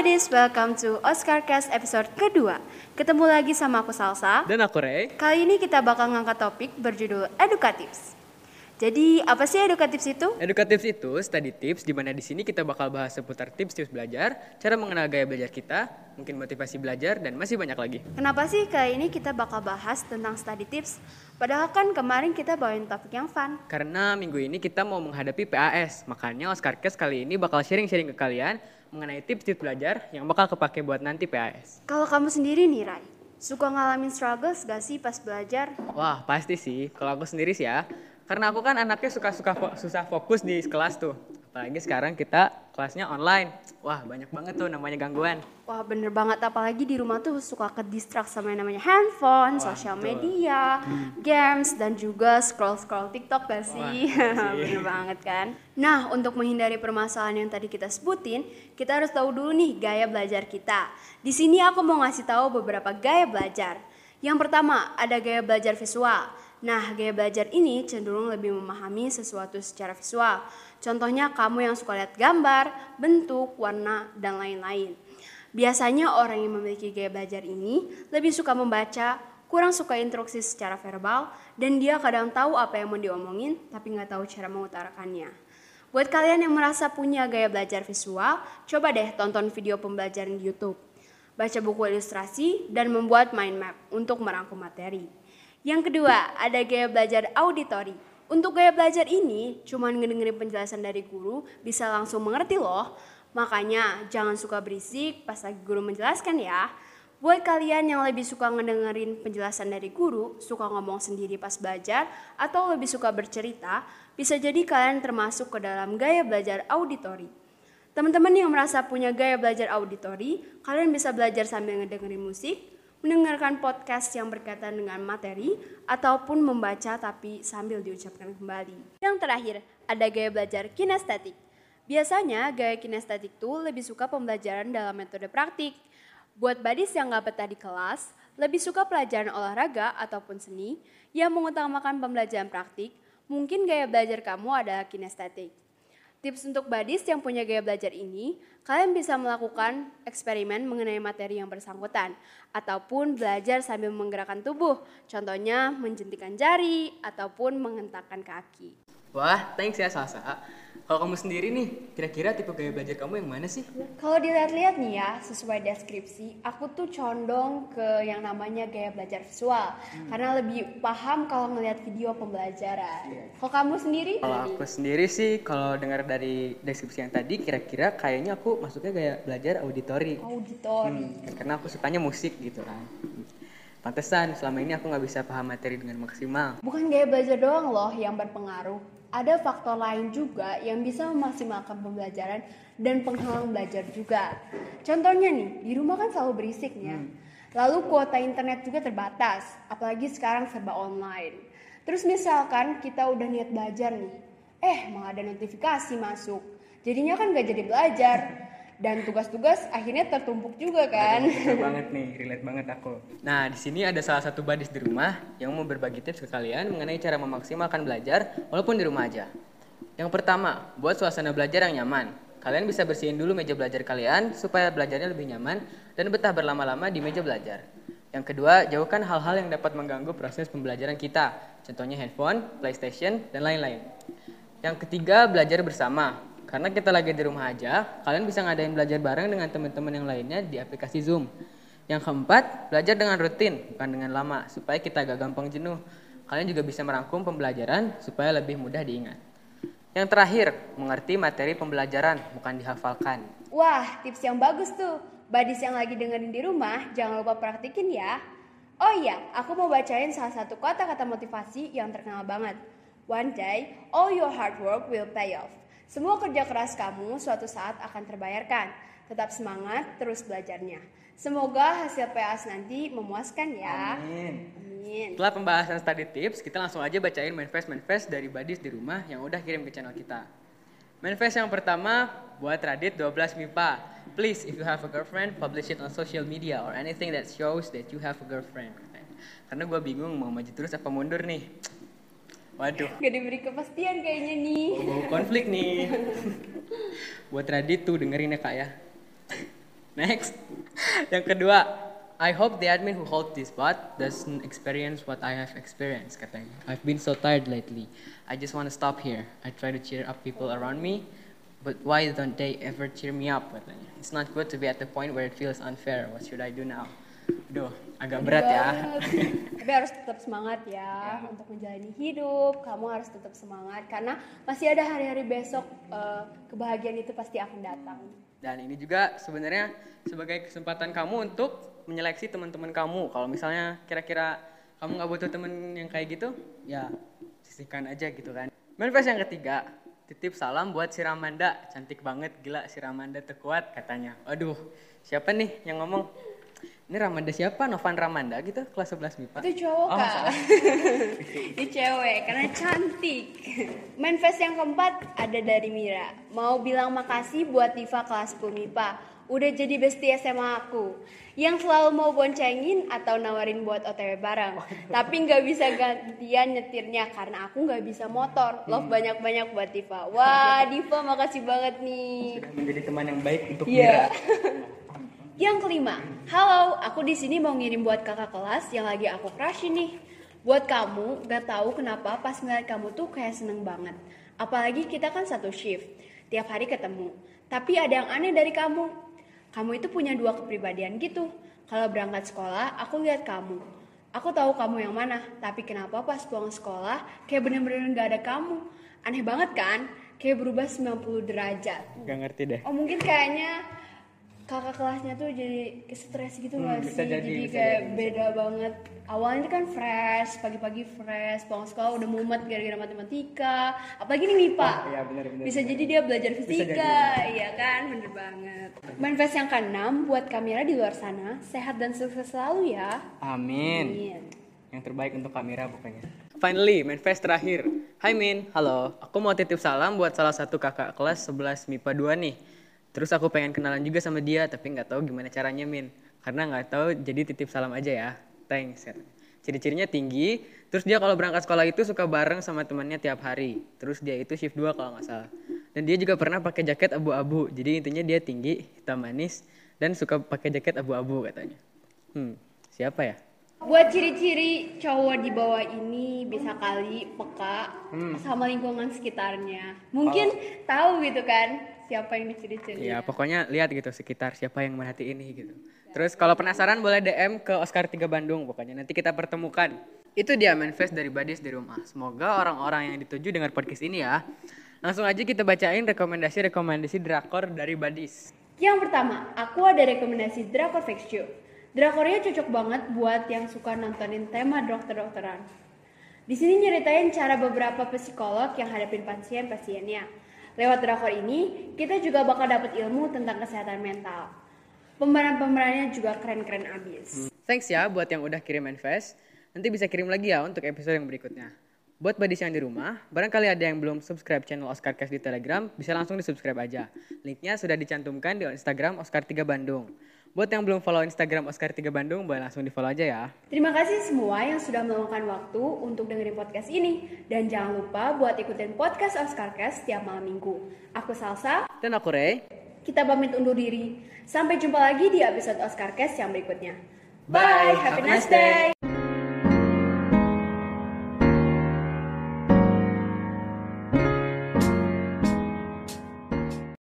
buddies, welcome to Oscar Cast episode kedua. Ketemu lagi sama aku Salsa. Dan aku Ray. Kali ini kita bakal ngangkat topik berjudul edukatif. Jadi apa sih edukatif itu? Edukatif itu study tips di mana di sini kita bakal bahas seputar tips-tips belajar, cara mengenal gaya belajar kita, mungkin motivasi belajar dan masih banyak lagi. Kenapa sih kali ini kita bakal bahas tentang study tips? Padahal kan kemarin kita bawain topik yang fun. Karena minggu ini kita mau menghadapi PAS, makanya Oscar Cast kali ini bakal sharing-sharing ke kalian mengenai tips-tips belajar yang bakal kepake buat nanti PAS. Kalau kamu sendiri nih Rai, suka ngalamin struggles gak sih pas belajar? Wah pasti sih, kalau aku sendiri sih ya, karena aku kan anaknya suka-suka fo susah fokus di kelas tuh. Apalagi sekarang kita kelasnya online. Wah, banyak banget tuh namanya gangguan. Wah, bener banget. Apalagi di rumah tuh suka ke distract sama yang namanya handphone, Wah, sosial betul. media, games, dan juga scroll-scroll TikTok gak sih? Wah, bener banget kan? Nah, untuk menghindari permasalahan yang tadi kita sebutin, kita harus tahu dulu nih gaya belajar kita. Di sini aku mau ngasih tahu beberapa gaya belajar. Yang pertama, ada gaya belajar visual. Nah, gaya belajar ini cenderung lebih memahami sesuatu secara visual. Contohnya kamu yang suka lihat gambar, bentuk, warna, dan lain-lain. Biasanya orang yang memiliki gaya belajar ini lebih suka membaca, kurang suka instruksi secara verbal, dan dia kadang tahu apa yang mau diomongin tapi nggak tahu cara mengutarakannya. Buat kalian yang merasa punya gaya belajar visual, coba deh tonton video pembelajaran di YouTube. Baca buku ilustrasi dan membuat mind map untuk merangkum materi. Yang kedua, ada gaya belajar auditori. Untuk gaya belajar ini, cuman ngedengerin penjelasan dari guru bisa langsung mengerti loh. Makanya jangan suka berisik pas lagi guru menjelaskan ya. Buat kalian yang lebih suka ngedengerin penjelasan dari guru, suka ngomong sendiri pas belajar, atau lebih suka bercerita, bisa jadi kalian termasuk ke dalam gaya belajar auditori. Teman-teman yang merasa punya gaya belajar auditori, kalian bisa belajar sambil ngedengerin musik, mendengarkan podcast yang berkaitan dengan materi, ataupun membaca tapi sambil diucapkan kembali. Yang terakhir, ada gaya belajar kinestetik. Biasanya gaya kinestetik itu lebih suka pembelajaran dalam metode praktik. Buat badis yang nggak betah di kelas, lebih suka pelajaran olahraga ataupun seni yang mengutamakan pembelajaran praktik, mungkin gaya belajar kamu adalah kinestetik. Tips untuk badis yang punya gaya belajar ini, kalian bisa melakukan eksperimen mengenai materi yang bersangkutan, ataupun belajar sambil menggerakkan tubuh, contohnya menjentikan jari, ataupun menghentakkan kaki. Wah, thanks ya Salsa. Kalau kamu sendiri nih, kira-kira tipe gaya belajar kamu yang mana sih? Kalau dilihat-lihat nih ya, sesuai deskripsi, aku tuh condong ke yang namanya gaya belajar visual, karena lebih paham kalau ngelihat video pembelajaran. Kalau kamu sendiri? Kalau aku sendiri sih, kalau dengar dari deskripsi yang tadi, kira-kira kayaknya aku masuknya gaya belajar auditori. Auditori. Hmm, karena aku sukanya musik gitu kan. Pantesan selama ini aku nggak bisa paham materi dengan maksimal. Bukan gaya belajar doang loh yang berpengaruh. Ada faktor lain juga yang bisa memaksimalkan pembelajaran dan penghalang belajar juga. Contohnya nih, di rumah kan selalu berisik ya. Lalu kuota internet juga terbatas, apalagi sekarang serba online. Terus misalkan kita udah niat belajar nih, eh malah ada notifikasi masuk. Jadinya kan gak jadi belajar. Dan tugas-tugas akhirnya tertumpuk juga kan. Betul banget nih, relate banget aku. Nah, di sini ada salah satu badis di rumah yang mau berbagi tips ke kalian mengenai cara memaksimalkan belajar walaupun di rumah aja. Yang pertama, buat suasana belajar yang nyaman. Kalian bisa bersihin dulu meja belajar kalian supaya belajarnya lebih nyaman dan betah berlama-lama di meja belajar. Yang kedua, jauhkan hal-hal yang dapat mengganggu proses pembelajaran kita. Contohnya handphone, PlayStation, dan lain-lain. Yang ketiga, belajar bersama. Karena kita lagi di rumah aja, kalian bisa ngadain belajar bareng dengan teman-teman yang lainnya di aplikasi Zoom. Yang keempat, belajar dengan rutin, bukan dengan lama, supaya kita gak gampang jenuh. Kalian juga bisa merangkum pembelajaran supaya lebih mudah diingat. Yang terakhir, mengerti materi pembelajaran, bukan dihafalkan. Wah, tips yang bagus tuh. Badis yang lagi dengerin di rumah, jangan lupa praktikin ya. Oh iya, aku mau bacain salah satu kata-kata motivasi yang terkenal banget. One day, all your hard work will pay off. Semua kerja keras kamu suatu saat akan terbayarkan. Tetap semangat, terus belajarnya. Semoga hasil PAS nanti memuaskan ya. Amin. Amin. Setelah pembahasan study tips, kita langsung aja bacain manifest-manifest dari badis di rumah yang udah kirim ke channel kita. Manifest yang pertama buat Radit 12 MIPA. Please, if you have a girlfriend, publish it on social media or anything that shows that you have a girlfriend. Karena gue bingung mau maju terus apa mundur nih. Waduh, Gak diberi kepastian kayaknya nih. bau konflik nih. buat Radit tuh dengerin ya kak ya. Next. Yang kedua, I hope the admin who holds this spot doesn't experience what I have experienced, katanya. I've been so tired lately. I just want to stop here. I try to cheer up people around me, but why don't they ever cheer me up, katanya. It's not good to be at the point where it feels unfair. What should I do now? Aduh, agak berat ya. Tapi harus tetap semangat ya untuk menjalani hidup. Kamu harus tetap semangat karena masih ada hari-hari besok eh, kebahagiaan itu pasti akan datang. Dan ini juga sebenarnya sebagai kesempatan kamu untuk menyeleksi teman-teman kamu. Kalau misalnya kira-kira kamu nggak butuh temen yang kayak gitu, ya sisihkan aja gitu kan. Manifest yang ketiga, titip salam buat si Ramanda. Cantik banget, gila si Ramanda terkuat katanya. Aduh, siapa nih yang ngomong? Ini Ramanda siapa? Novan Ramanda gitu, kelas 11 MIPA. Itu cowok Oh, kak. Ini cewek karena cantik. Manifest yang keempat ada dari Mira. Mau bilang makasih buat Diva kelas 10 MIPA. Udah jadi bestie SMA aku. Yang selalu mau boncengin atau nawarin buat OTW bareng. Tapi nggak bisa gantian nyetirnya karena aku nggak bisa motor. Love banyak-banyak buat Diva. Wah, Diva makasih banget nih. Sudah menjadi teman yang baik untuk Iya. yang kelima, halo, aku di sini mau ngirim buat kakak kelas yang lagi aku crush nih. Buat kamu, gak tahu kenapa pas ngeliat kamu tuh kayak seneng banget. Apalagi kita kan satu shift, tiap hari ketemu. Tapi ada yang aneh dari kamu. Kamu itu punya dua kepribadian gitu. Kalau berangkat sekolah, aku lihat kamu. Aku tahu kamu yang mana, tapi kenapa pas pulang sekolah kayak bener-bener gak ada kamu. Aneh banget kan? Kayak berubah 90 derajat. Gak ngerti deh. Oh mungkin kayaknya kakak kelasnya tuh jadi stres gitu Hmm, sih? jadi, jadi kayak jadi. beda banget. Awalnya kan fresh, pagi-pagi fresh, pulang sekolah udah mumet gara-gara matematika. Apalagi nih MIPA. Oh, iya, benar, benar, Bisa benar. jadi dia belajar fisika, iya kan? Bener banget. Manifest yang keenam buat kamera di luar sana, sehat dan sukses selalu ya. Amin. Amin. Yang terbaik untuk kamera pokoknya. Finally, manifest terakhir. Hai Min, halo. Aku mau titip salam buat salah satu kakak kelas 11 MIPA 2 nih. Terus aku pengen kenalan juga sama dia, tapi nggak tahu gimana caranya Min. Karena nggak tahu, jadi titip salam aja ya. Thanks. Ciri-cirinya tinggi, terus dia kalau berangkat sekolah itu suka bareng sama temannya tiap hari. Terus dia itu shift 2 kalau nggak salah. Dan dia juga pernah pakai jaket abu-abu. Jadi intinya dia tinggi, hitam manis, dan suka pakai jaket abu-abu katanya. Hmm, siapa ya? Buat ciri-ciri cowok di bawah ini bisa kali peka Hmm. sama lingkungan sekitarnya. Mungkin tahu gitu kan siapa yang diciri-ciri. Ya pokoknya lihat gitu sekitar siapa yang merhati ini gitu. Terus kalau penasaran boleh DM ke Oscar 3 Bandung pokoknya nanti kita pertemukan. Itu dia manifest dari Badis di rumah. Semoga orang-orang yang dituju dengar podcast ini ya. Langsung aja kita bacain rekomendasi-rekomendasi drakor dari Badis. Yang pertama, aku ada rekomendasi Drakor Fix You. Drakornya cocok banget buat yang suka nontonin tema dokter-dokteran. Di sini nyeritain cara beberapa psikolog yang hadapin pasien-pasiennya. Lewat drakor ini, kita juga bakal dapet ilmu tentang kesehatan mental. Pemeran-pemerannya juga keren-keren abis. Thanks ya buat yang udah kirim manifest. Nanti bisa kirim lagi ya untuk episode yang berikutnya. Buat badis yang di rumah, barangkali ada yang belum subscribe channel Oscar Cast di Telegram, bisa langsung di subscribe aja. Linknya sudah dicantumkan di Instagram Oscar 3 Bandung. Buat yang belum follow Instagram Oscar 3 Bandung, boleh langsung di follow aja ya. Terima kasih semua yang sudah meluangkan waktu untuk dengerin podcast ini. Dan jangan lupa buat ikutin podcast Oscarcast setiap malam minggu. Aku Salsa, Dan aku Ray, kita pamit undur diri. Sampai jumpa lagi di episode Oscarcast yang berikutnya. Bye. Bye, have a nice day.